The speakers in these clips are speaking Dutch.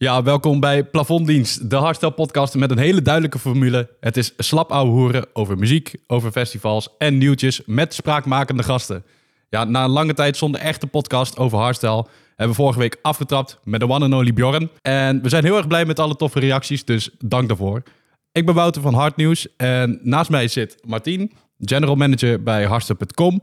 Ja, welkom bij Plafonddienst, de hardstyle podcast met een hele duidelijke formule. Het is slap ouwe hoeren over muziek, over festivals en nieuwtjes met spraakmakende gasten. Ja, na een lange tijd zonder echte podcast over hardstyle hebben we vorige week afgetrapt met de one and only Bjorn. En we zijn heel erg blij met alle toffe reacties, dus dank daarvoor. Ik ben Wouter van Hardnieuws en naast mij zit Martien, general manager bij hardstyle.com.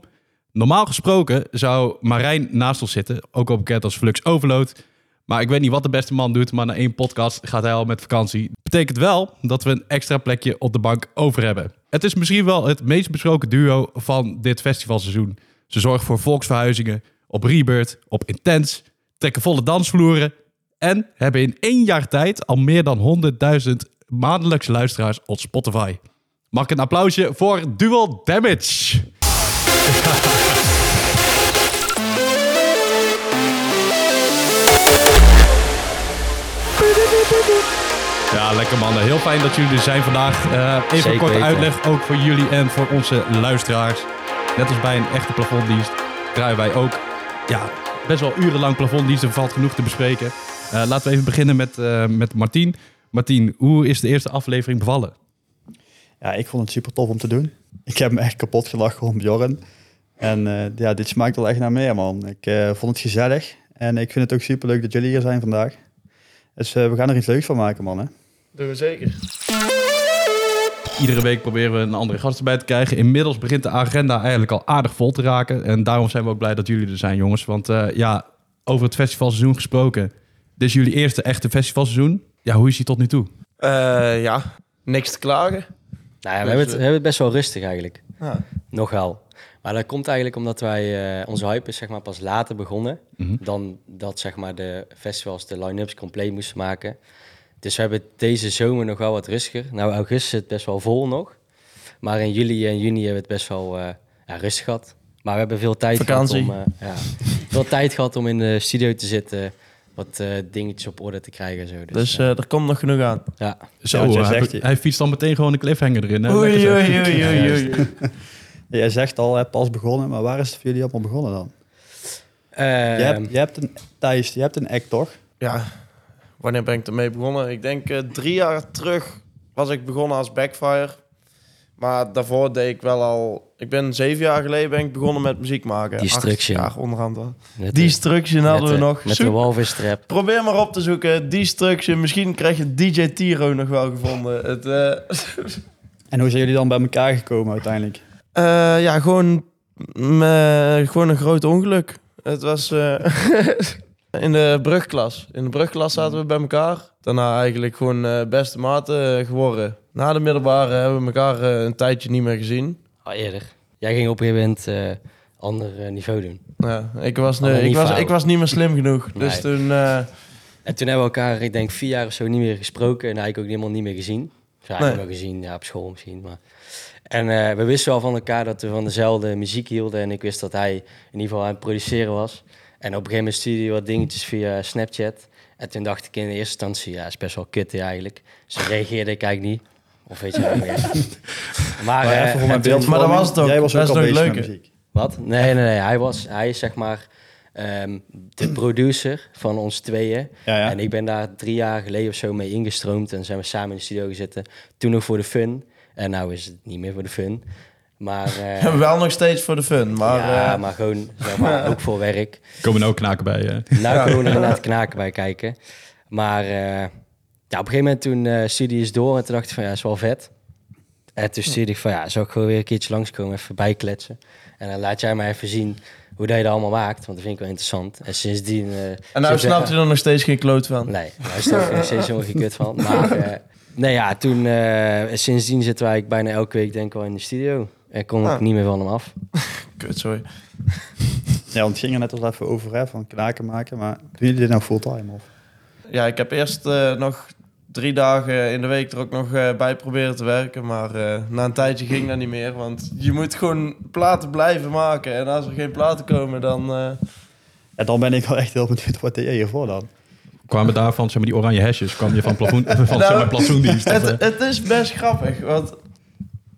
Normaal gesproken zou Marijn naast ons zitten, ook al bekend als Flux Overload. Maar ik weet niet wat de beste man doet, maar na één podcast gaat hij al met vakantie. Betekent wel dat we een extra plekje op de bank over hebben. Het is misschien wel het meest besproken duo van dit festivalseizoen. Ze zorgen voor volksverhuizingen, op Rebirth, op Intens, trekken volle dansvloeren en hebben in één jaar tijd al meer dan 100.000 maandelijkse luisteraars op Spotify. Mag ik een applausje voor Dual Damage? Ja, lekker mannen. Heel fijn dat jullie er zijn vandaag. Eh, even Zeker een korte weten. uitleg ook voor jullie en voor onze luisteraars. Net als bij een echte plafonddienst draaien wij ook ja, best wel urenlang plafonddienst. Er valt genoeg te bespreken. Eh, laten we even beginnen met, eh met Martien. Martien, hoe is de eerste aflevering bevallen? Ja, ik vond het super tof om te doen. Ik heb me echt kapot gelachen om Bjorn. En eh, ja, dit smaakt wel echt naar meer, man. Ik eh, vond het gezellig. En ik vind het ook super leuk dat jullie hier zijn vandaag. Dus we gaan er iets leuks van maken, man. Hè? Doen we zeker. Iedere week proberen we een andere gast erbij te krijgen. Inmiddels begint de agenda eigenlijk al aardig vol te raken. En daarom zijn we ook blij dat jullie er zijn, jongens. Want eh, ja, over het festivalseizoen gesproken. Dit is jullie eerste echte festivalseizoen. Ja, hoe is die tot nu toe? Eh, ja, niks te klagen. Nou ja, we, hebben het, we hebben het best wel rustig eigenlijk. Ja. Nog wel. Maar dat komt eigenlijk omdat wij... eh, onze hype is zeg maar pas later begonnen... Mhm. dan dat zeg maar de festivals de line-ups compleet moesten maken. Dus we hebben deze zomer nog wel wat rustiger. Nou, augustus zit best wel vol nog. Maar in juli en juni hebben we het best wel eh, ja, rustig gehad. Maar we hebben veel tijd Vakantie. gehad om... eh, ja, veel tijd gehad om in de studio te zitten... wat eh, dingetjes op orde te krijgen en zo. Dus, Dus eh, eh, er komt nog genoeg aan. ja. Zo, Ja, hij, zegt, je- hij fietst dan meteen gewoon een cliffhanger erin. Hè? Oei, oei, oei, oei. Jij zegt al, hè, pas begonnen. Maar waar is het voor jullie allemaal begonnen dan? je, Ehm, hebt, je hebt een, Thijs, je hebt een act, toch? Ja, wanneer ben ik ermee begonnen? Ik denk eh, drie jaar terug was ik begonnen als backfire. Maar daarvoor deed ik wel al... Ik ben zeven jaar geleden ben ik begonnen met muziek maken. Destruction. Acht jaar onderhand wel. met de- Destruction hadden met we de- nog. Met Zoek- de walvis trap. Probeer maar op te zoeken. Destruction. Misschien krijg je DJ Tiro nog wel gevonden. Het, eh, En hoe zijn jullie dan bij elkaar gekomen uiteindelijk? Eh, ja, gewoon, me- gewoon een groot ongeluk. Het was eh, in de brugklas. In de brugklas zaten we bij elkaar. Daarna eigenlijk gewoon eh, beste maten eh, geworden. Na de middelbare hebben we elkaar eh, een tijdje niet meer gezien. Al eerder. Jij ging op een gegeven moment ander niveau doen. Ja, ik, was, ik, was, ik was niet meer slim genoeg. Dus toen... En toen hebben we elkaar, ik denk, vier jaar of zo niet meer gesproken. En eigenlijk ook helemaal niet meer gezien. Nee. niet meer gezien, ja, op school misschien. Maar... En we wisten wel van elkaar dat we van dezelfde muziek hielden. En ik wist dat hij in ieder geval aan het produceren was. En op een gegeven moment stuurde hij wat dingetjes via Snapchat. En toen dacht ik in de eerste instantie, ja, is best wel kut eigenlijk. Dus toen reageerde ik eigenlijk niet. Of weet je wel meer. Maar, Maar even en mijn beeld. Maar dat was het ook. Jij was Dat ook muziek. Wat? Nee, nee, nee. Hij, was, hij is zeg maar ehm, de producer van ons tweeën. Ja, ja. En ik ben daar drie jaar geleden of zo mee ingestroomd. En zijn we samen in de studio gezeten. Toen nog voor de fun. En nou is het niet meer voor de fun. Maar, eh, wel nog steeds voor de fun. Maar ja, eh, maar gewoon zeg maar, ook voor werk. Komen er ook knaken bij, hè? Nou gewoon er inderdaad knaken bij kijken. Maar eh, ja, op een gegeven moment toen eh studie is door. En toen dacht ik van ja, is wel vet. En toen stuurde ik van ja, zou ik gewoon weer een keertje langskomen, even bijkletsen. En dan laat jij mij even zien hoe dat je dat allemaal maakt. Want dat vind ik wel interessant. En sindsdien... eh, en nou snapt u er nog steeds geen kloot van. Nee, daar is er nog steeds helemaal geen kut van. Maar eh, nee, ja, toen... eh, sindsdien zitten wij bijna elke week denk ik wel in de studio. En kon ik Ah. niet meer van hem af. Kut, sorry. Ja, want het ging er net al even over, hè, van knaken maken. Maar doen jullie dit nou fulltime? Of? Ja, ik heb eerst eh, nog drie dagen in de week er ook nog eh, bij proberen te werken. Maar eh, na een tijdje ging dat niet meer. Want je moet gewoon platen blijven maken. En als er geen platen komen, dan... eh, Ja, dan ben ik wel echt heel benieuwd. Wat deed jij hiervoor dan? Kwamen daarvan, zeg maar, die oranje hesjes, kwam je van, plafond, van zeg Nou, maar, of, het, het is best grappig, want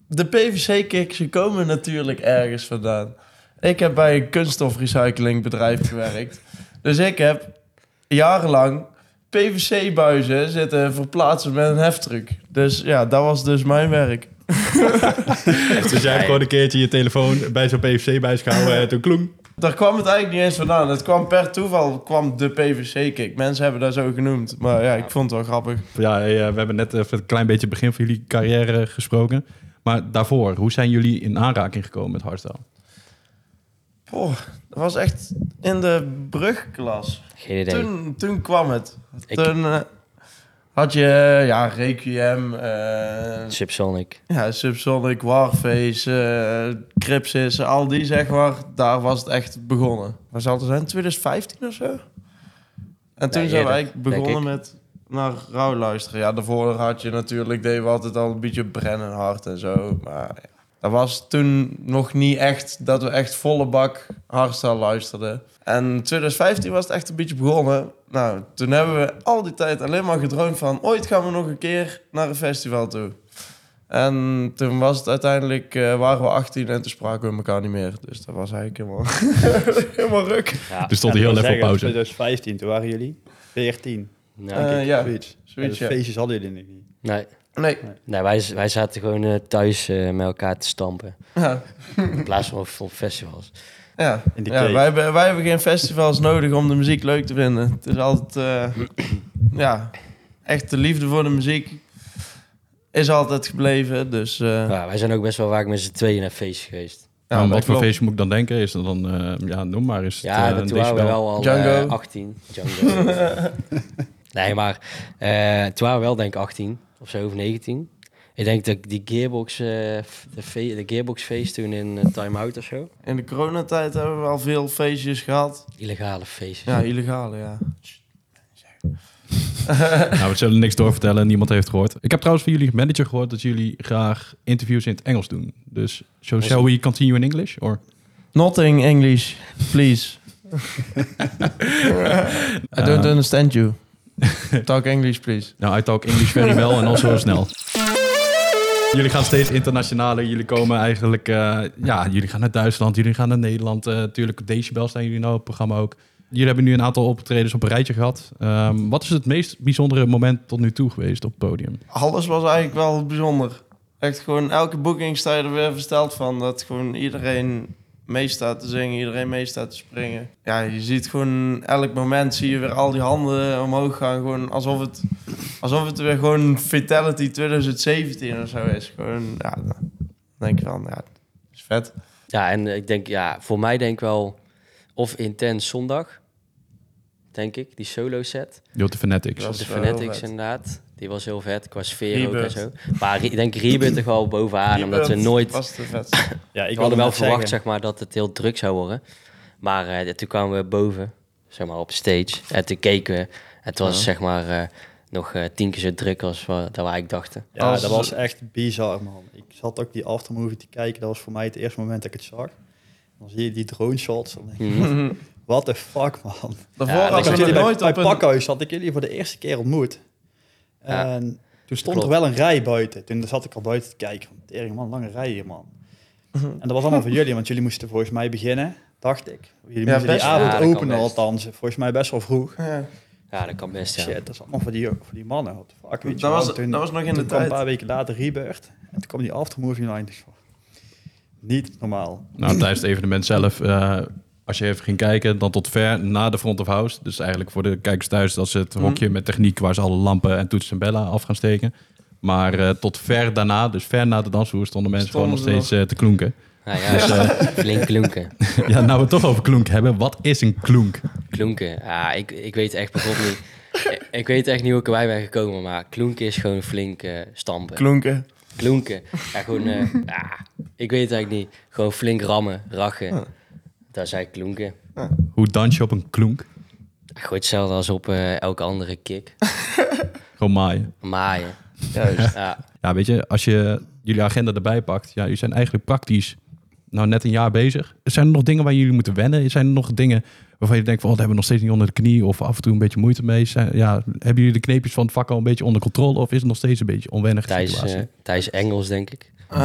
de PVC-kicks komen natuurlijk ergens vandaan. Ik heb bij een kunststofrecyclingbedrijf gewerkt. Dus ik heb jarenlang PVC-buizen zitten verplaatsen met een heftruck. Dus ja, dat was dus mijn werk. Dus jij hebt gewoon een keertje je telefoon bij zo'n PVC-buis gehouden en toen kloem. Daar kwam het eigenlijk niet eens vandaan. Het kwam per toeval, kwam de PVC-kick. Mensen hebben dat zo genoemd. Maar ja, ik vond het wel grappig. Ja, we hebben net even een klein beetje het begin van jullie carrière gesproken. Maar daarvoor, hoe zijn jullie in aanraking gekomen met hardstyle? Oh, dat was echt in de brugklas. Geen idee. Toen, toen kwam het. Ik- Toen eh, had je eh, ja, Requiem, eh, Subsonic. ja, Subsonic, Warface, Crypsis, al die zeg maar. Daar was het echt begonnen. Waar zal het zijn? 2015 of zo? En toen Nee, zijn denk begonnen met naar Rauw luisteren. Ja, daarvoor had je natuurlijk, deden we altijd al een beetje brennenhard en zo. Maar ja, dat was toen nog niet echt, dat we echt volle bak hardstyle luisterden. En 2015 was het echt een beetje begonnen. Nou, toen hebben we al die tijd alleen maar gedroomd van... ooit gaan we nog een keer naar een festival toe. En toen was het uiteindelijk, eh, waren we 18 en toen spraken we elkaar niet meer. Dus dat was eigenlijk helemaal, helemaal ruk. Ja. Dus stond Ja, heel even op pauze. zeggen, 2015, toen waren jullie 14. Nou, Eh, ja, zoiets. zoiets, Ja, feestjes hadden jullie niet. nee. Nee, nee, wij, wij zaten gewoon eh, thuis eh, met elkaar te stampen. ja. In plaats van op, festivals. Ja, wij, hebben, wij hebben geen festivals nodig om de muziek leuk te vinden. Het is altijd, eh, ja, echt de liefde voor de muziek is altijd gebleven. Dus eh, Ja, wij zijn ook best wel vaak met z'n tweeën naar feestjes geweest. ja, dat wat voor feestje moet ik dan denken? Is dat dan, eh, ja, noem maar eens. Ja, het, toen waren we decibel. wel al Django. eh, 18. Django. nee, maar eh, toen waren we wel denk ik 18 of zo, of 19. Ik denk dat die Gearbox, eh, de, de Gearbox feest toen in eh, Time Out of zo. In de coronatijd hebben we al veel feestjes gehad. Illegale feestjes. Ja, illegale, ja. Nou, we zullen niks doorvertellen. Niemand heeft gehoord. Ik heb trouwens van jullie manager gehoord dat jullie graag interviews in het Engels doen. Dus, so shall we continue in English? Or? Nothing English, please. I don't understand you. Talk English, please. Nou, I talk English very well en also snel. Jullie gaan steeds internationaler. Jullie komen eigenlijk... eh, ja, jullie gaan naar Duitsland. Jullie gaan naar Nederland. eh natuurlijk, Decibel staan jullie nou op het programma ook. Jullie hebben nu een aantal optredens op een rijtje gehad. Ehm, wat is het meest bijzondere moment tot nu toe geweest op het podium? Alles was eigenlijk wel bijzonder. Echt gewoon elke boeking sta je er weer versteld van. Dat gewoon iedereen mee te zingen, iedereen mee staat te springen. Ja, je ziet gewoon elk moment zie je weer al die handen omhoog gaan. Gewoon alsof het, alsof het weer gewoon Fatality 2017 of zo is. Gewoon, ja, dan denk je van, ja, is vet. Ja, en ik denk, ja, voor mij denk ik wel of Intens Zondag, denk ik, die solo set. De Fanatics. Of de Fanatics inderdaad. Die was heel vet, qua sfeer ook en zo. Maar ik denk Rebirth toch wel bovenaan, omdat we nooit... Was de vet. Ja, ik we hadden wel verwacht zeggen, zeg maar, dat het heel druk zou worden. Maar eh, toen kwamen we boven, zeg maar, op stage. En toen keken we. Het was Ja. zeg maar eh, nog eh, tien keer zo druk als we, dat we eigenlijk dachten. Ja, Als- dat was echt bizar, man. Ik zat ook die aftermovie te kijken. Dat was voor mij het eerste moment dat ik het zag. Dan zie je die drone shots. Dan denk je, Mhm. What the fuck, man. Daarvoor Ja, Ik jullie bij, nooit bij op een... Pakhuis had ik jullie voor de eerste keer ontmoet. Ja, En toen stond klopt. er wel een rij buiten. Toen zat ik al buiten te kijken. Tering, man, lange rij hier, man. En dat was allemaal voor jullie, want jullie moesten volgens mij beginnen, dacht ik. Jullie Ja, moesten die best avond openen, althans. Volgens mij best wel vroeg. Ja. Ja, dat kan best, ja. Shit, dat is allemaal voor die, voor die mannen. What the fuck, weet Dat was, toen, dat was nog in de kwam een tijd. paar weken later Rebirth. En toen kwam die aftermovie line. Niet normaal. Nou, tijdens het evenement zelf, eh, als je even ging kijken, dan tot ver na de front of house. Dus eigenlijk voor de kijkers thuis, dat is het Mhm. hokje met techniek waar ze alle lampen en toetsen en bellen af gaan steken. Maar eh, tot ver daarna, dus ver na de dansvloer, stonden mensen Stonden gewoon nog ze steeds eh, te klonken. Nou ja, dus, flink klonken. ja, nou we het toch over klonk hebben, wat is een klonk? Klonken. Ja, ik, ik weet echt bijvoorbeeld niet... ik, weet echt niet hoe ik erbij ben gekomen, maar klonken is gewoon flink eh, stampen. Klonken. klonken. Ja, gewoon... eh, ja, ik weet het eigenlijk niet. Gewoon flink rammen, rachen. Daar zei ik klonken. Hoe dans je op een klonk? Gewoon hetzelfde als op eh, elke andere kick. Gewoon maaien. Maaien. Juist. Ja, Ja, weet je, als je jullie agenda erbij pakt, ja, jullie zijn eigenlijk praktisch nou net een jaar bezig. Zijn er nog dingen waar jullie moeten wennen? Zijn er nog dingen waarvan je denkt van, oh, dat hebben we nog steeds niet onder de knie of af en toe een beetje moeite mee? Zijn, ja, hebben jullie de kneepjes van het vak al een beetje onder controle of is het nog steeds een beetje onwennige Thijs, situatie? eh, Thijs Engels, denk ik. Eh,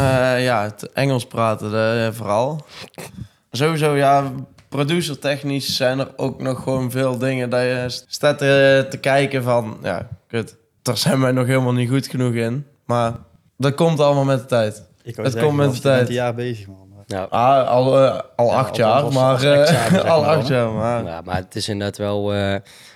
ja, het Engels praten vooral. Sowieso, ja, producer technisch zijn er ook nog gewoon veel dingen dat je staat te, te kijken van, ja, kut, daar zijn wij nog helemaal niet goed genoeg in. Maar dat komt allemaal met de tijd. Ik Het zeggen, komt met de je tijd. een jaar bezig, man. Maar- Ja, Ah, al, eh, al Ja, acht jaar, maar... eh, examen, zeg al maar acht jaar, maar... ja, maar het is inderdaad wel... eh,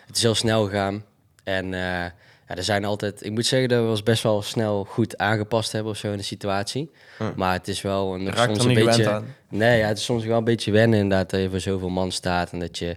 het is heel snel gegaan. En eh, ja, er zijn altijd... Ik moet zeggen dat we ons best wel snel goed aangepast hebben of zo in de situatie. Hm. Maar het is wel een, raakt soms er een beetje... aan. Nee, ja, het is soms wel een beetje wennen inderdaad dat je voor zoveel man staat en dat je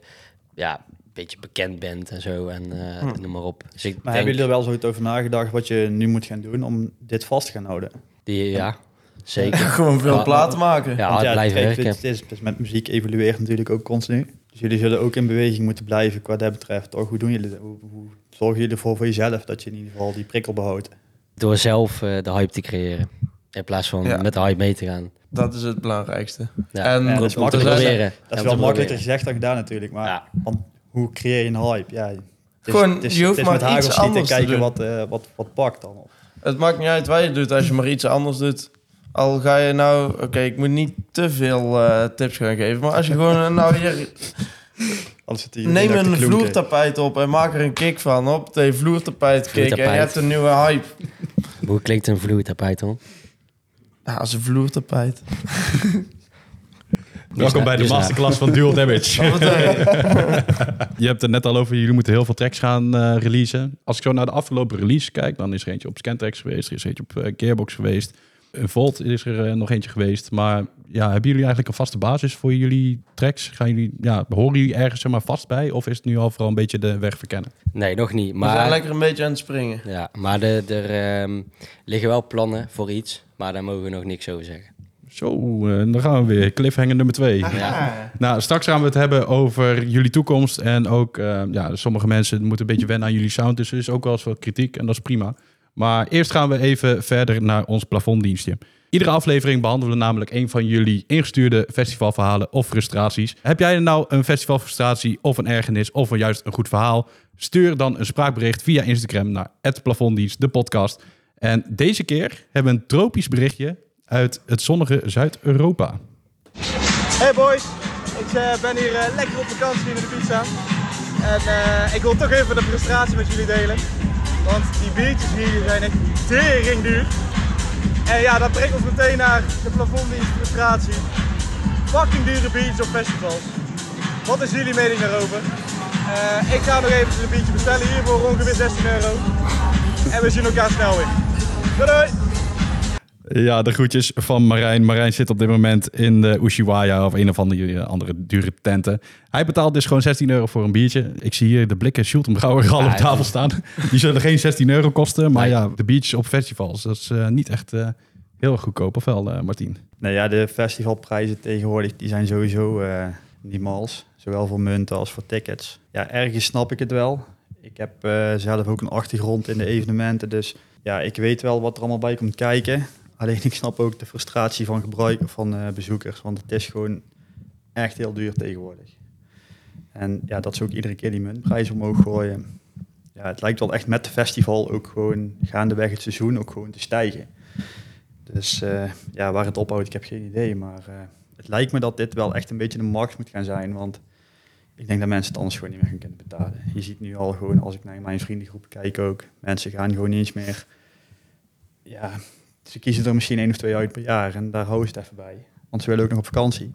ja, een beetje bekend bent en zo en eh, Hm. noem maar op. Dus ik Maar denk, hebben jullie er wel zoiets over nagedacht wat je nu moet gaan doen om dit vast te gaan houden? die, ja, zeker. Gewoon veel Ja. platen maken. Ja, blijven kijk, werken. Het is, het is met muziek evolueert natuurlijk ook continu. Jullie zullen ook in beweging moeten blijven qua dat betreft. Toch? Hoe doen jullie dat? Hoe, hoe zorgen jullie ervoor voor jezelf dat je in ieder geval die prikkel behoudt? Door zelf eh, de hype te creëren. In plaats van Ja. met de hype mee te gaan. Dat is het belangrijkste. Ja, En Ja, dat is te makkelijk. proberen. Dat is wel te makkelijker gezegd dan gedaan natuurlijk. Maar Ja. want hoe creëer je een hype? Ja, het is, Gewoon, het is, je hoeft het is maar met iets anders te kijken doen. wat, eh, wat, wat pakt dan. Het maakt niet uit wat je doet als je maar iets anders doet. Al ga je nou... Oké, ik moet niet te veel eh, tips gaan geven. Maar als je gewoon... eh, nou hier, neem een vloertapijt op en maak er een kick van. Op de vloertapijt kick en je Vloertapijt. hebt een nieuwe hype. Hoe klinkt een vloeitapijt dan? Ja, als een vloertapijt. Welkom bij de Dus, masterclass van Dual Damage. Je? Je hebt het net al over, jullie moeten heel veel tracks gaan eh, releasen. Als ik zo naar de afgelopen release kijk, dan is er eentje op Scantracks geweest, er is eentje op Gearbox geweest. Een Volt is er eh, nog eentje geweest. Maar ja, hebben jullie eigenlijk een vaste basis voor jullie tracks? Gaan jullie, ja, horen jullie ergens zeg maar, vast bij? Of is het nu al vooral een beetje de weg verkennen? Nee, nog niet. We zijn Maar, lekker een beetje aan het springen. ja, maar de- er ehm, liggen wel plannen voor iets. Maar daar mogen we nog niks over zeggen. Zo, eh, dan gaan we weer. Cliffhanger nummer twee. Ja. Nou, straks gaan we het hebben over jullie toekomst. En ook, eh, ja, sommige mensen moeten een beetje wennen aan jullie sound. Dus er is ook wel eens wat kritiek en dat is prima. Maar eerst gaan we even verder naar ons plafonddienstje. Iedere aflevering behandelen we namelijk een van jullie ingestuurde festivalverhalen of frustraties. Heb jij nou een festivalfrustratie of een ergernis of juist een goed verhaal? Stuur dan een spraakbericht via Instagram naar het plafonddienst, de podcast. En deze keer hebben we een tropisch berichtje uit het zonnige Zuid-Europa. Hey boys, ik eh, ben hier eh, lekker op vakantie in de pizza. En eh, ik wil toch even de frustratie met jullie delen. Want die biertjes hier zijn echt tering duur. En ja, dat brengt ons meteen naar de plafonddienst frustratie. Fucking dure biertjes op festivals. Wat is jullie mening daarover? Eh, ik ga nog even een biertje bestellen hier voor ongeveer 16 euro. En we zien elkaar snel weer. Doei doei! Ja, de groetjes van Marijn. Marijn zit op dit moment in de Ushuaia of een of andere, andere dure tenten. Hij betaalt dus gewoon 16 euro voor een biertje. Ik zie hier de blikken Schulten Brouwer al op tafel staan. Die zullen geen 16 euro kosten. Maar ja, de biertjes op festivals, dat is eh, niet echt eh, heel goedkoop. Of wel, eh, Martien? Nou ja, de festivalprijzen tegenwoordig die zijn sowieso eh, niet mals. Zowel voor munten als voor tickets. Ja, ergens snap ik het wel. Ik heb eh, zelf ook een achtergrond in de evenementen. Dus ja, ik weet wel wat er allemaal bij komt kijken. Alleen ik snap ook de frustratie van gebruik van eh, bezoekers. Want het is gewoon echt heel duur tegenwoordig. En ja, dat ze ook iedere keer die muntprijs omhoog gooien. Ja, het lijkt wel echt met de festival ook gewoon gaandeweg het seizoen ook gewoon te stijgen. Dus eh, ja, waar het ophoudt, ik heb geen idee. Maar eh, het lijkt me dat dit wel echt een beetje de markt moet gaan zijn. Want ik denk dat mensen het anders gewoon niet meer gaan kunnen betalen. Je ziet nu al gewoon, als ik naar mijn vriendengroep kijk ook, mensen gaan gewoon niet eens meer... Ja, ze kiezen er misschien één of twee uit per jaar en daar houden ze het even bij. Want ze willen ook nog op vakantie.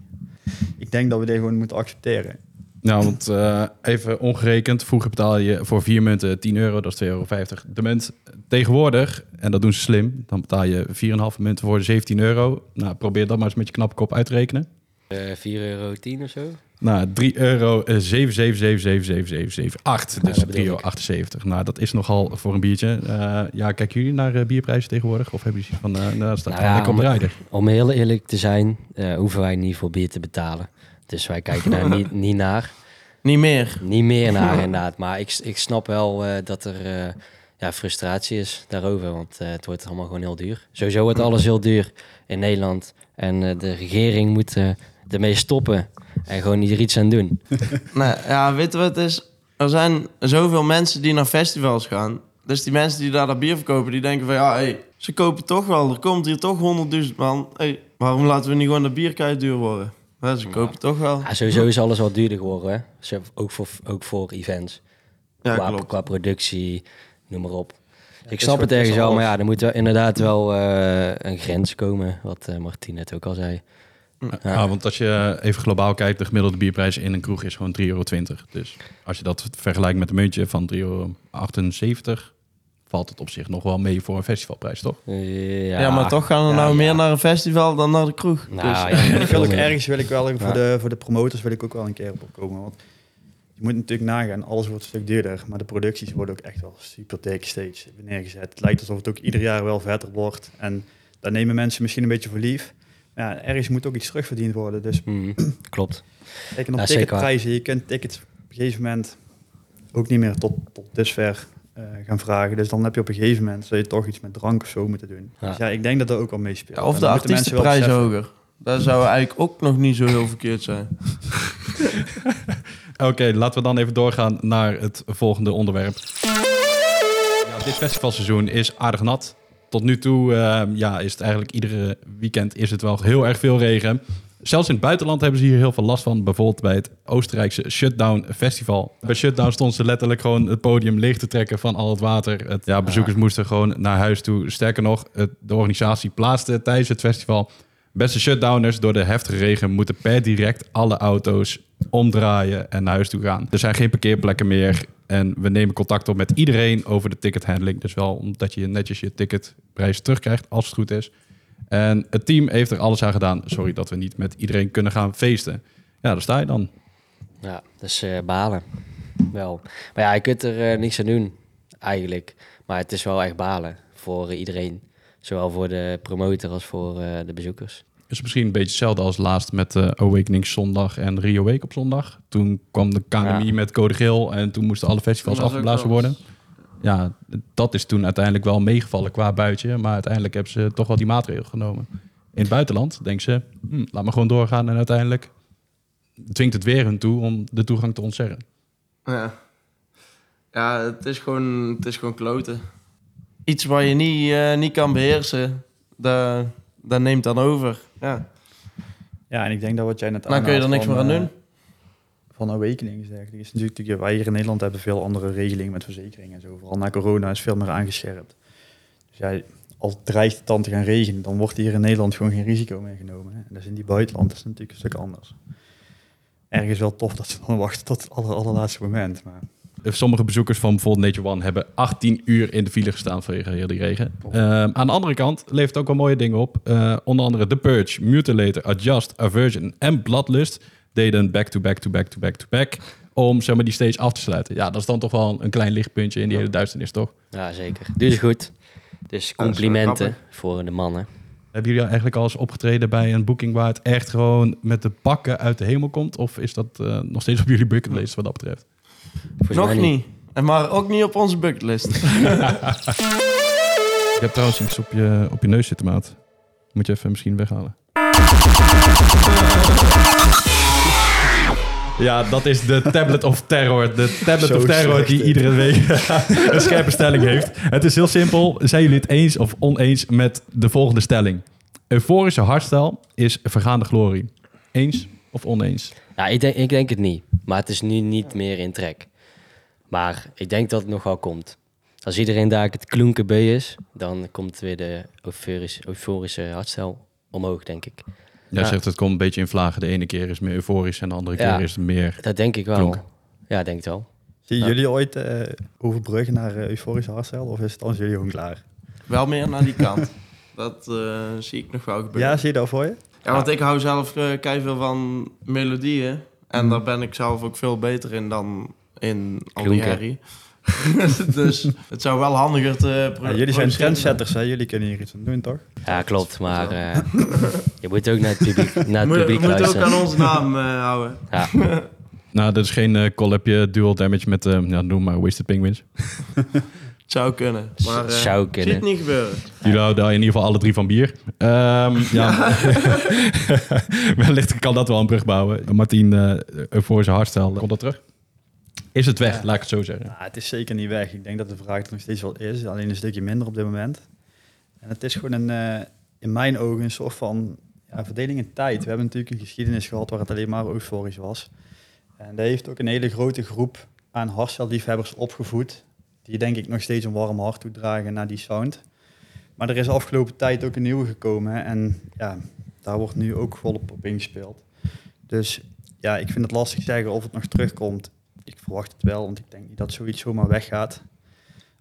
Ik denk dat we dit gewoon moeten accepteren. Nou, want eh, even ongerekend. Vroeger betaalde je voor vier munten 10 euro, dat is 2,50 euro de munt. Tegenwoordig, en dat doen ze slim, dan betaal je 4,5 munten voor 17 euro. Nou, probeer dat maar eens met je knappe kop uit te rekenen. Eh 4,10 euro of zo. Nou, 3 euro, 7, 7, 7, 7, 7, 7, 7, 8. Dus dat bedoel 3 euro 78. Nou, dat is nogal voor een biertje. Eh, ja, kijken jullie naar eh, bierprijzen tegenwoordig? Of hebben jullie van, eh nou, dat staat Nou ja, om- rijder? Om heel eerlijk te zijn, eh, hoeven wij niet voor bier te betalen. Dus wij kijken daar niet, niet naar. Niet meer. Niet meer naar inderdaad. Maar ik, ik snap wel eh, dat er eh, ja, frustratie is daarover. Want eh, het wordt allemaal gewoon heel duur. Sowieso wordt alles heel duur in Nederland. En eh, de regering moet eh, ermee stoppen. En gewoon hier iets aan doen. Nou ja, weet je wat het is? Er zijn zoveel mensen die naar festivals gaan. Dus die mensen die daar dat bier verkopen, die denken van ja, hey, ze kopen toch wel. Er komt hier toch 100.000 man. Hey, waarom laten we niet gewoon dat bier keihard duur worden? Ja, ze kopen toch wel. Ja, sowieso is alles wel duurder geworden, hè? Ook voor, ook voor events. Ja, qua, klopt. qua productie, noem maar op. ik snap het ergens wel maar ja, er moet inderdaad wel eh, een grens komen, wat eh Martien net ook al zei. Ja. want als je even globaal kijkt, de gemiddelde bierprijs in een kroeg is gewoon 3,20 euro. Dus als je dat vergelijkt met een muntje van 3,78 euro, valt het op zich nog wel mee voor een festivalprijs, toch? Eh, Ja, maar toch gaan we Ja, nou ja. meer naar een festival dan naar de kroeg. Nou, dus, ja, ik wil ook ergens wil ik wel voor, Ja. de, voor de promotors wil ik ook wel een keer op komen. Want je moet natuurlijk nagaan, alles wordt een stuk duurder, maar de producties worden ook echt wel super dik steeds neergezet. Het lijkt alsof het ook ieder jaar wel vetter wordt. En daar nemen mensen misschien een beetje voor lief. Ja, ergens moet ook iets terugverdiend worden. Dus Mhm, klopt. kijk, en op Ja, ticketprijzen, je kunt tickets op een gegeven moment ook niet meer tot, tot dusver eh, gaan vragen. Dus dan heb je op een gegeven moment, zul je toch iets met drank of zo moeten doen. Ja. Dus ja, ik denk dat dat ook wel meespeelt. Ja, of de artiestenprijs hoger. Dat zou eigenlijk ook nog niet zo heel verkeerd zijn. Oké, laten we dan even doorgaan naar het volgende onderwerp. Ja, dit festivalseizoen is aardig nat. Tot nu toe eh, ja, is het eigenlijk iedere weekend is het wel heel erg veel regen. Zelfs in het buitenland hebben ze hier heel veel last van. Bijvoorbeeld bij het Oostenrijkse Shutdown Festival. Bij Shutdown stond ze letterlijk gewoon het podium leeg te trekken van al het water. Het, ja, bezoekers moesten gewoon naar huis toe. Sterker nog, het, de organisatie plaatste tijdens het festival Beste shutdowners, door de heftige regen moeten per direct alle auto's omdraaien en naar huis toe gaan. Er zijn geen parkeerplekken meer en we nemen contact op met iedereen over de tickethandling. Dus wel omdat je netjes je ticketprijs terugkrijgt als het goed is. En het team heeft er alles aan gedaan. Sorry dat we niet met iedereen kunnen gaan feesten. Ja, daar sta je dan. Ja, eh, balen. Wel. Maar ja, je kunt er eh, niks aan doen, eigenlijk. Maar het is wel echt balen voor iedereen. Zowel voor de promotor als voor eh, de bezoekers. is misschien een beetje hetzelfde als laatst met eh Awakening zondag en Rio Week op zondag. Toen kwam de KNMI Ja. met code geel en toen moesten alle festivals afgeblazen worden. Ja, dat is toen uiteindelijk wel meegevallen qua buitje. Maar uiteindelijk hebben ze toch wel die maatregel genomen. In het buitenland denken ze, hm, laat maar gewoon doorgaan. En uiteindelijk dwingt het weer hun toe om de toegang te ontzeggen. Ja, ja het, is gewoon, het is gewoon kloten. Iets waar je niet, eh, niet kan beheersen, dat, dat neemt dan over. Ja. Ja, en ik denk dat wat jij net Dan kun je er niks meer aan eh, doen. Van Awakening is eigenlijk, is natuurlijk, wij hier in Nederland hebben veel andere regelingen met verzekeringen en zo. Vooral na corona is veel meer aangescherpt. Dus ja, als dreigt het dan te gaan regenen, dan wordt hier in Nederland gewoon geen risico meer genomen. Hè. En dat is in die buitenland is het natuurlijk een stuk anders. Ergens wel tof dat ze dan wachten tot het aller, allerlaatste moment. Maar Sommige bezoekers van bijvoorbeeld Nature One hebben 18 uur in de file gestaan vanwege heel die regen. Ehm, aan de andere kant levert ook wel mooie dingen op. Eh, onder andere The Purge, Mutilator, Adjust, Aversion en Bloodlust deden back-to-back-to-back-to-back-to-back om zeg maar, die stage af te sluiten. Ja, dat is dan toch wel een klein lichtpuntje in die hele duisternis, toch? Ja, zeker. Ze goed. Dus complimenten voor de mannen. Hebben jullie eigenlijk al eens opgetreden bij een boeking waar het echt gewoon met de pakken uit de hemel komt? Of is dat eh, nog steeds op jullie bucketlist wat dat betreft? Volgens Nog mij niet. En Maar ook niet op onze bucketlist. Ik heb trouwens iets op je, op je neus zitten, maat. Moet je even misschien weghalen. Ja, dat is de Tablet of Terror. De Tablet Zo of Terror slecht, die iedere week een scherpe stelling heeft. Het is heel simpel. Zijn jullie het eens of oneens met de volgende stelling? Euforische hardstyle is vergaande glorie. Eens of oneens? Ja, ik denk, ik denk het niet. Maar het is nu niet meer in trek. Maar ik denk dat het nog wel komt. Als iedereen daar het klonken bij is, dan komt weer de euforische, euforische hardstyle omhoog, denk ik. Jij Ja. zegt het komt een beetje in vlagen. De ene keer is meer euforisch en de andere Ja. keer is het meer... Dat denk ik wel. Klonken. Ja, denk het wel. Zien Ja. jullie ooit eh, overbruggen naar uh, euforische hardstyle? Of is het dan jullie gewoon klaar? Wel meer naar die kant. Dat eh, zie ik nog wel gebeuren. Ja, Ja, zie je dat voor je? want ik hou zelf uh, veel van melodieën. En daar ben ik zelf ook veel beter in dan in al die Klonken. herrie. dus het zou wel handiger te Ja, jullie zijn trendsetters, hè? Jullie kunnen hier iets aan doen, toch? Ja, klopt. Maar eh, je moet ook naar het publiek, naar het Moet- We publiek moeten ook luisteren. aan onze naam eh, houden. Ja, Nou, dat is geen collabje dual damage met, eh ja, noem maar Wasted Penguins. Het zou kunnen. Maar eh, zou zie kunnen. niet gebeuren. Jullie houden in ieder geval alle drie van bier. Ehm, ja. Wellicht kan dat wel een brug bouwen. Martien, eh voor zijn hardstyle, komt dat terug? Is het weg, Ja. laat ik het zo zeggen. Nou, het is zeker niet weg. Ik denk dat de vraag er nog steeds wel is, alleen een stukje minder op dit moment. En het is gewoon een, eh, in mijn ogen een soort van ja, verdeling in tijd. We hebben natuurlijk een geschiedenis gehad waar het alleen maar euforisch was. En dat heeft ook een hele grote groep aan hardstyle-liefhebbers opgevoed. Die denk ik nog steeds een warm hart toedragen naar die sound. Maar er is afgelopen tijd ook een nieuwe gekomen. En ja, daar wordt nu ook volop op ingespeeld. Dus ja, ik vind het lastig zeggen of het nog terugkomt. Ik verwacht het wel, want ik denk niet dat zoiets zomaar weggaat.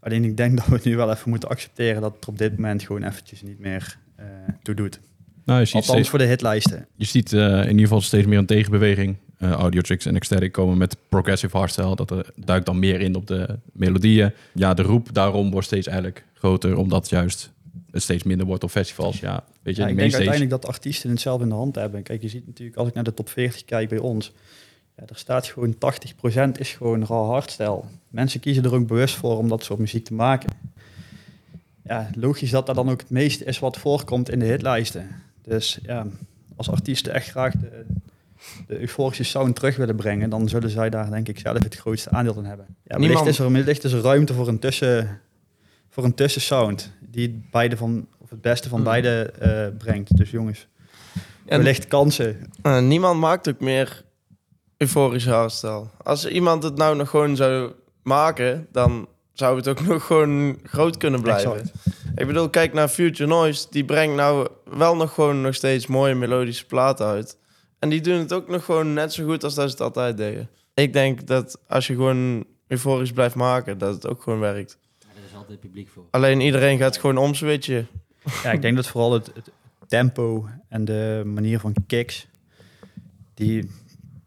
Alleen ik denk dat we nu wel even moeten accepteren dat het op dit moment gewoon eventjes niet meer eh toe doet. Nou, je ziet, Althans steeds, voor de hitlijsten. je ziet eh, in ieder geval steeds meer een tegenbeweging. Eh Audiotrix en Ecstatic komen met progressive hardstyle. Dat er, duikt dan meer in op de melodieën. Ja, de roep daarom wordt steeds eigenlijk groter, omdat juist het steeds minder wordt op festivals. Ja, weet je, Ja, ik denk uiteindelijk dat artiesten het zelf in de hand hebben. Kijk, je ziet natuurlijk, als ik naar de top 40 kijk bij ons, ja, er staat gewoon 80% is gewoon raw hardstyle. Mensen kiezen er ook bewust voor om dat soort muziek te maken. Ja, logisch dat dat dan ook het meeste is wat voorkomt in de hitlijsten. Dus ja, als artiesten echt graag de, de euforische sound terug willen brengen, dan zullen zij daar denk ik zelf het grootste aandeel in hebben. Ja, wellicht, is er, wellicht is er ruimte voor een tussen voor een tussensound die beide van of het beste van Hmm. beide eh, brengt. Dus jongens, En wellicht kansen. eh, niemand maakt ook meer euforische hardstyle. Als iemand het nou nog gewoon zou maken, dan zou het ook nog gewoon groot kunnen blijven. Exact. Ik bedoel, kijk naar Future Noise. Die brengt nou wel nog gewoon nog steeds mooie melodische platen uit. En die doen het ook nog gewoon net zo goed als dat ze het altijd deden. Ik denk dat als je gewoon euforisch blijft maken, dat het ook gewoon werkt. er is altijd publiek voor. Alleen iedereen gaat gewoon omswitchen. Ja, ik denk dat vooral het, het tempo en de manier van kicks die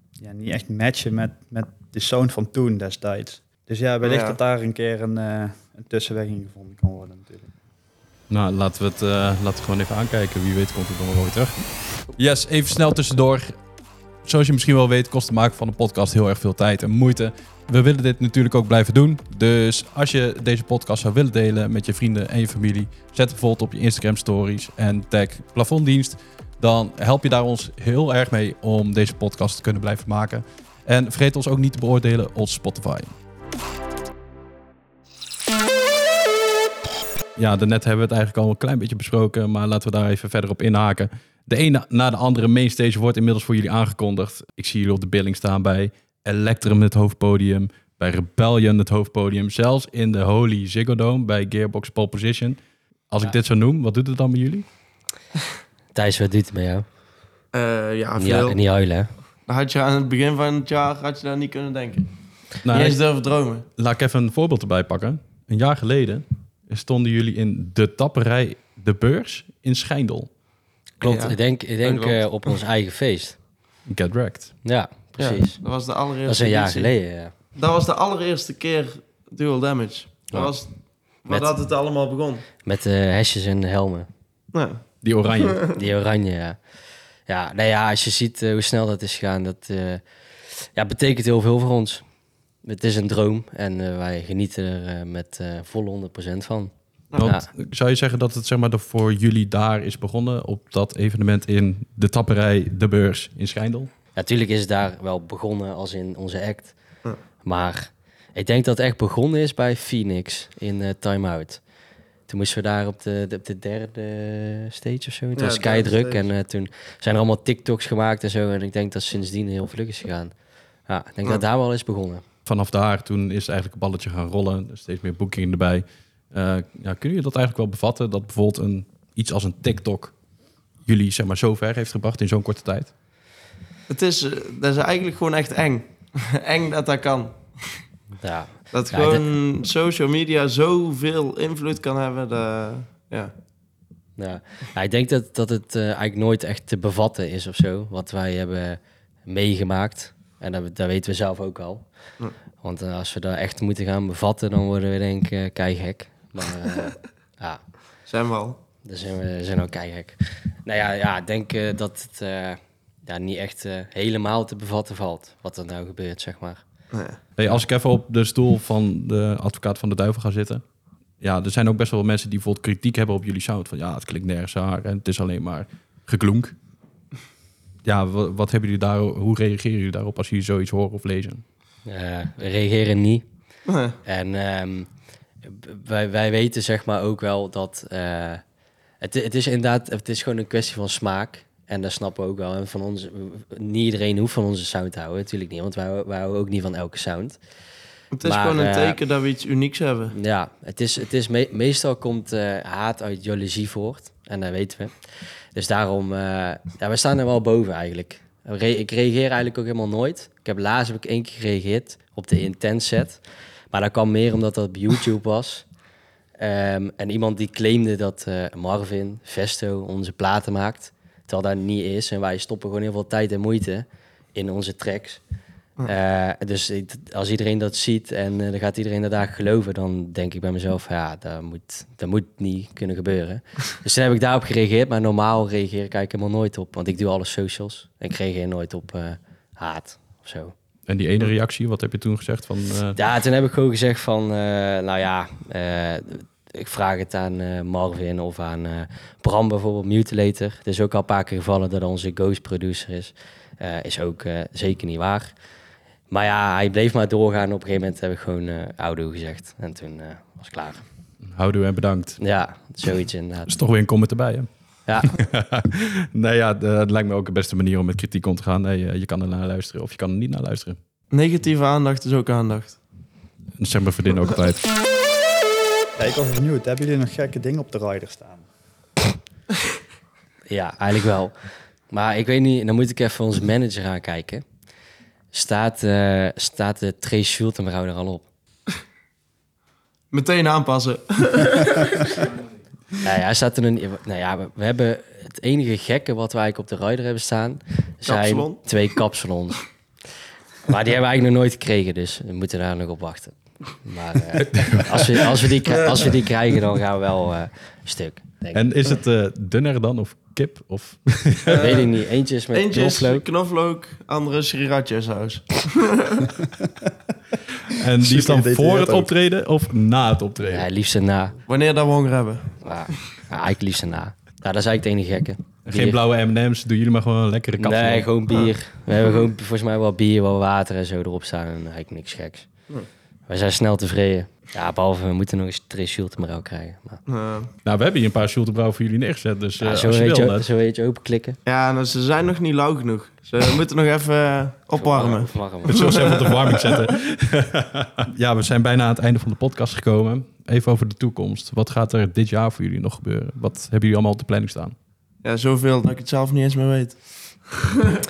ja, niet echt matchen met, met de sound van toen destijds. Dus ja, wellicht Ja. dat daar een keer een, eh, een tussenweg in gevonden kan worden natuurlijk. Nou, laten we het eh, laten we gewoon even aankijken. Wie weet komt het dan wel weer terug. Yes, even snel tussendoor. Zoals je misschien wel weet, kost het maken van een podcast heel erg veel tijd en moeite. We willen dit natuurlijk ook blijven doen. Dus als je deze podcast zou willen delen met je vrienden en je familie, zet bijvoorbeeld op je Instagram stories en tag plafonddienst. Dan help je daar ons heel erg mee om deze podcast te kunnen blijven maken. En vergeet ons ook niet te beoordelen op Spotify. Ja, daarnet hebben we het eigenlijk al een klein beetje besproken, maar laten we daar even verder op inhaken. De ene na de andere mainstage wordt inmiddels voor jullie aangekondigd. Ik zie jullie op de billing staan bij Electrum het hoofdpodium, bij Rebellion het hoofdpodium, zelfs in de Holy Ziggo Dome bij Gearbox Pole Position. Als ik Ja. dit zo noem, wat doet het dan met jullie? Thijs, wat doet het met jou? Eh, ja, Niet, veel. niet huilen, hè? Had je aan het begin van het jaar had je daar niet kunnen denken. Nou, niet eens durven dromen. laat ik even een voorbeeld erbij pakken. Een jaar geleden stonden jullie in de tapperij De Beurs in Schijndel. Klopt, Ja. ik denk, ik denk eh, op ons eigen feest. Get wrecked. Ja, precies. Ja, dat was de allereerste dat is een jaar geleden, ja. Dat was de allereerste keer Dual Damage. Dat Ja. was waar Met- dat het allemaal begon. Met de hesjes en helmen. Ja. Die oranje. Die oranje, ja. Ja, nou ja, als je ziet eh, hoe snel dat is gegaan, dat eh, ja, betekent heel veel voor ons. Het is een droom en eh, wij genieten er eh, met eh volle 100% van. Want zou je zeggen dat het zeg maar, de- voor jullie daar is begonnen op dat evenement in de tapperij De Beurs in Schijndel? Natuurlijk is het daar wel begonnen als in onze act. Ja. Maar ik denk dat het echt begonnen is bij Phoenix in eh Time Out. Toen moesten we daar op de, de, op de derde stage of zo. Het Ja, was druk en eh, toen zijn er allemaal TikToks gemaakt en zo. En ik denk dat sindsdien heel vlug is gegaan. Ja, ik denk Ja. dat daar wel is begonnen. Vanaf daar, toen is eigenlijk een balletje gaan rollen. Er steeds meer boekingen erbij. Eh, ja, kun je dat eigenlijk wel bevatten? Dat bijvoorbeeld een, iets als een TikTok jullie zeg maar, zo ver heeft gebracht in zo'n korte tijd? Het is, eh, dat is eigenlijk gewoon echt eng. eng dat dat kan. Ja, Dat Ja, gewoon social media zoveel invloed kan hebben. Dat, ja. Ja. Ja, ik denk dat, dat het eh, eigenlijk nooit echt te bevatten is of zo, wat wij hebben meegemaakt. En dat, dat weten we zelf ook al. Ja. Want eh, als we daar echt moeten gaan bevatten, dan worden we denk ik uh, keigek. Maar eh, ja, Zijn we al. dan zijn we zijn ook keigek. Nou ja, ja ik denk eh, dat het eh, ja, niet echt helemaal te bevatten valt, wat er nou gebeurt, zeg maar. Ja. Hey, als ik even op de stoel van de advocaat van de duivel ga zitten. Ja, er zijn ook best wel mensen die bijvoorbeeld kritiek hebben op jullie sound. Van ja, het klinkt nergens haar en het is alleen maar geklonk. Ja, wat, wat hebben jullie daar, hoe reageren jullie daarop als jullie zoiets horen of lezen? Eh, we reageren niet. En ehm, b- wij, wij weten zeg maar ook wel dat... eh, het, het is inderdaad, het is gewoon een kwestie van smaak. En dat snappen we ook wel. En van ons, niet iedereen hoeft van onze sound te houden, natuurlijk niet. Want wij, wij houden ook niet van elke sound. Het is Maar, gewoon een eh, teken dat we iets unieks hebben. Ja, het is, het is me- meestal komt eh, haat uit jaloezie voort. En dat weten we. Dus daarom, ja, we staan er wel boven eigenlijk. Re- ik reageer eigenlijk ook helemaal nooit. Ik heb laatst heb ik één keer gereageerd op de intense set. Maar dat kwam meer omdat dat op YouTube was. Ehm, en iemand die claimde dat eh, Marvin, Vesto, onze platen maakt. Terwijl dat niet is. En wij stoppen gewoon heel veel tijd en moeite in onze tracks. Eh, dus als iedereen dat ziet en eh, dan gaat iedereen dat daar geloven, dan denk ik bij mezelf, ja, dat moet, dat moet niet kunnen gebeuren. dus toen heb ik daarop gereageerd, maar normaal reageer ik eigenlijk helemaal nooit op, want ik doe alle socials en ik reageer nooit op haat of zo. En die ene reactie, wat heb je toen gezegd? Van, eh, Ja, toen heb ik gewoon gezegd van, eh, nou ja, eh, ik vraag het aan Marvin of aan Bram bijvoorbeeld, Mutilator. Het is ook al een paar keer gevallen dat onze ghost producer is. Is ook zeker niet waar. Maar ja, hij bleef maar doorgaan. Op een gegeven moment heb ik gewoon oudo gezegd. En toen was klaar. houdoe en bedankt. Ja, zoiets inderdaad. is toch weer een comment erbij, hè? Ja, nee, ja, dat lijkt me ook de beste manier om met kritiek om te gaan. Nee, eh, je kan er naar luisteren of je kan er niet naar luisteren. Negatieve aandacht is ook aandacht. Dat zeggen mijn vriendin ook altijd. Ja, ik was benieuwd, hebben jullie nog gekke dingen op de rider staan? ja, eigenlijk wel. Maar ik weet niet, dan moet ik even onze manager aankijken. Staat, eh, staat de Trace Schultenbrouw er al op? Meteen aanpassen. Nou ja, hij staat er een. Nou ja, we, we hebben het enige gekke wat wij eigenlijk op de rider hebben staan. Zijn Kapsalon. twee kapsalons. maar die hebben we eigenlijk nog nooit gekregen, dus we moeten daar nog op wachten. Maar eh, als, we, als, we die, als we die krijgen, dan gaan we wel eh, stuk. Denk ik. En is het eh, dunner dan of kip? Of... Weet ik niet. Eentje is met Eentje is knoflook. knoflook, andere sriracha saus. En die is dan voor het optreden of na het optreden? Ja, liefst na. Wanneer dat we honger hebben. Ja, eigenlijk liefst na. Nou, dat is eigenlijk het enige gekke. Geen blauwe M&M's, doen jullie maar gewoon een lekkere kapsel. Nee, gewoon bier. We hebben gewoon volgens mij wel bier, wel water en zo erop staan. En eigenlijk niks geks. We zijn snel tevreden. Ja, behalve we moeten nog eens Trace Schultenbrouw krijgen. Maar, Nou, we hebben hier een paar Schultebrouw voor jullie neergezet. Dus eh, ja, zo, als je weet wil, je, net. zo weet je openklikken. ja, nou, ze zijn nog niet lauw genoeg. Ze moeten nog even eh, opwarmen. Zullen ze even op de verwarming zetten. ja, we zijn bijna aan het einde van de podcast gekomen. Even over de toekomst. Wat gaat er dit jaar voor jullie nog gebeuren? Wat hebben jullie allemaal op de planning staan? Ja, zoveel dat ik het zelf niet eens meer weet.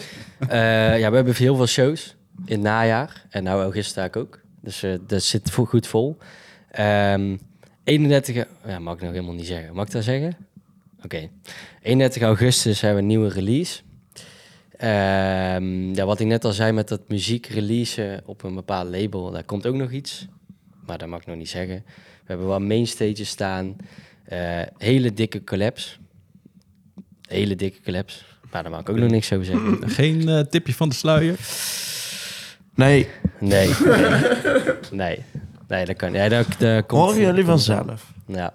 Eh, ja, we hebben heel veel shows in het najaar. En nou augustus ook. Dus eh, dat zit goed vol. Ehm 31... Ja, mag ik nog helemaal niet zeggen. Mag ik dat zeggen? Oké. 31 augustus hebben we een nieuwe release. Ehm, ja, wat ik net al zei met dat muziek releasen op een bepaald label, daar komt ook nog iets. Maar dat mag ik nog niet zeggen. We hebben wel mainstages staan. Eh, hele dikke collabs. Hele dikke collabs. Maar daar mag ik ook nog niks over zeggen. Geen eh, tipje van de sluier? Nee, Nee. Nee. nee. Nee, dat kan niet. Ja, dat, dat komt, horen jullie vanzelf. Ja.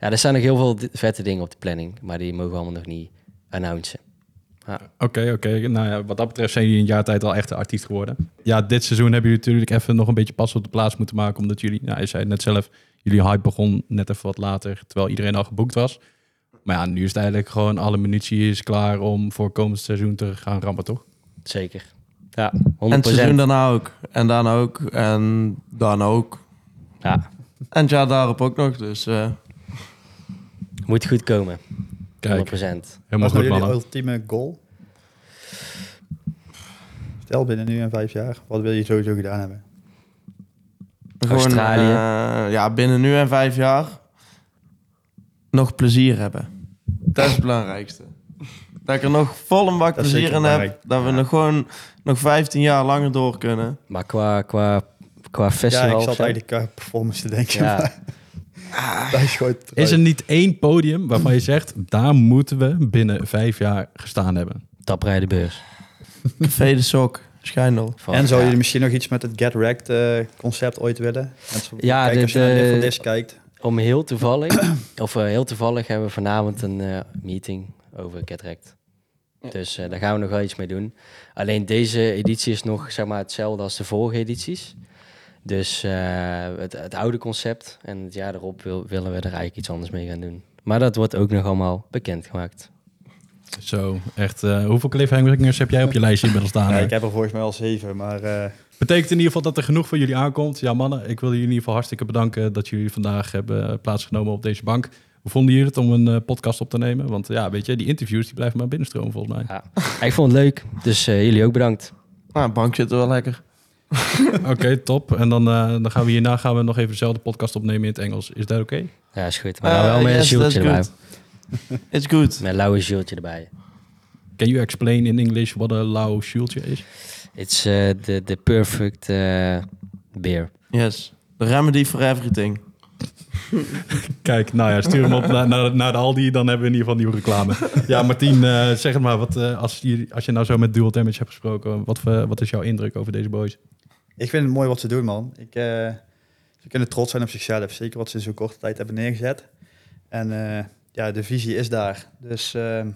Ja, er staan nog heel veel vette dingen op de planning, maar die mogen we allemaal nog niet announcen. Oké, oké. Nou ja, wat dat betreft zijn jullie in een jaar tijd al echt een artiest geworden. Ja, dit seizoen hebben jullie natuurlijk even nog een beetje pas op de plaats moeten maken. Omdat jullie, nou, je zei het net zelf, jullie hype begon net even wat later. Terwijl iedereen al geboekt was. Maar ja, nu is het eigenlijk gewoon alle munitie is klaar om voor komend seizoen te gaan rampen, toch? Zeker. Ja, 100%. En het seizoen daarna ook. En dan ook. En dan ook. Ja, En het jaar daarop ook nog. Dus eh, moet goed komen. 100%. Kijk, Wat helemaal is goed, jullie mannen. ultieme goal? Stel binnen nu en vijf jaar, wat wil je sowieso gedaan hebben? gewoon, Australië. eh, ja, binnen nu en vijf jaar nog plezier hebben. Dat is het belangrijkste. Dat ik er nog vol een bak plezier in heb. belangrijk. Dat we Ja. nog gewoon nog 15 jaar langer door kunnen. Maar qua, qua, qua Ja, festival... ik of zat eigenlijk qua performance te denken. Ja. maar dat is te Is er niet één podium waarvan je zegt, daar moeten we binnen vijf jaar gestaan hebben? Taprij de beurs. Café de Sok, Schijndel. Van- En zou ja. jullie misschien nog iets met het Get Wrecked eh, concept ooit willen? Mensen, Ja, kijk, als je dit, naar de eh, Infolis kijkt. Om heel toevallig, of eh, heel toevallig hebben we vanavond een eh, meeting over Catract. Dus eh, daar gaan we nog wel iets mee doen. Alleen deze editie is nog zeg maar, hetzelfde als de vorige edities. Dus eh, het, het oude concept en het jaar erop wil- willen we er eigenlijk iets anders mee gaan doen. Maar dat wordt ook nog allemaal bekendgemaakt. Zo, echt. eh, hoeveel cliffhangers heb jij op je lijstje inmiddels staan? Ja, ik heb er volgens mij al zeven, maar eh, Betekent in ieder geval dat er genoeg voor jullie aankomt. Ja, mannen, ik wil jullie in ieder geval hartstikke bedanken dat jullie vandaag hebben plaatsgenomen op deze bank. Hoe vonden jullie het om een eh, podcast op te nemen? Want ja, weet je, die interviews die blijven maar binnenstromen volgens mij. Ja. Ik vond het leuk, dus eh, jullie ook bedankt. Nou, bank zit er wel lekker. Oké, top. En dan, eh, dan gaan we hierna gaan we nog even dezelfde podcast opnemen in het Engels. Is dat oké? Ja, is goed. Maar nou wel met een zieltje erbij. It's good. Met een lauwe zieltje erbij. Can you explain in English what a lauw shultje is? It's uh, the, the perfect uh, beer. Yes. The remedy for everything. Kijk, nou ja, stuur hem op naar, naar, de Aldi, dan hebben we in ieder geval nieuwe reclame. Ja, Martien, eh, zeg het maar, wat, eh, als, je, als je nou zo met Dual Damage hebt gesproken, wat, voor- wat is jouw indruk over deze boys? ik vind het mooi wat ze doen, man. Ik, eh, ze kunnen trots zijn op zichzelf. Zeker wat ze in zo'n korte tijd hebben neergezet. En eh, ja, de visie is daar. Dus eh,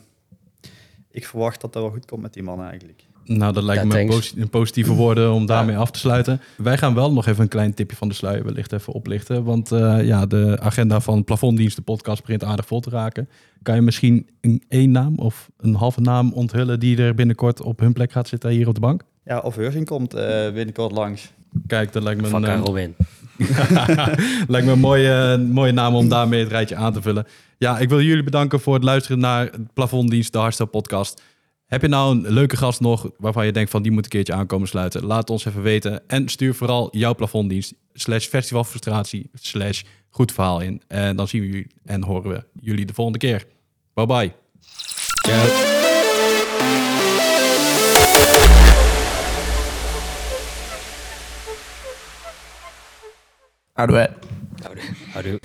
ik verwacht dat dat wel goed komt met die man eigenlijk. Nou, dat lijkt Ja, me een positieve woorden om daarmee af te sluiten. Wij gaan wel nog even een klein tipje van de sluier wellicht even oplichten. Want eh, ja, de agenda van Plafonddienst, de podcast, begint aardig vol te raken. Kan je misschien een één naam of een halve naam onthullen die er binnenkort op hun plek gaat zitten hier op de bank? Ja, of Heursing komt eh, binnenkort langs. Kijk, dat lijkt me Van een, eh. Lijkt me een mooie, mooie naam om daarmee het rijtje aan te vullen. Ja, ik wil jullie bedanken voor het luisteren naar Plafonddienst, de Hardstyle podcast. Heb je nou een leuke gast nog waarvan je denkt van die moet een keertje aankomen sluiten? Laat het ons even weten. En stuur vooral jouw plafonddienst slash festivalfrustratie slash goed verhaal in. En dan zien we jullie en horen we jullie de volgende keer. Bye bye. Houdoe. Houdoe. Houdoe.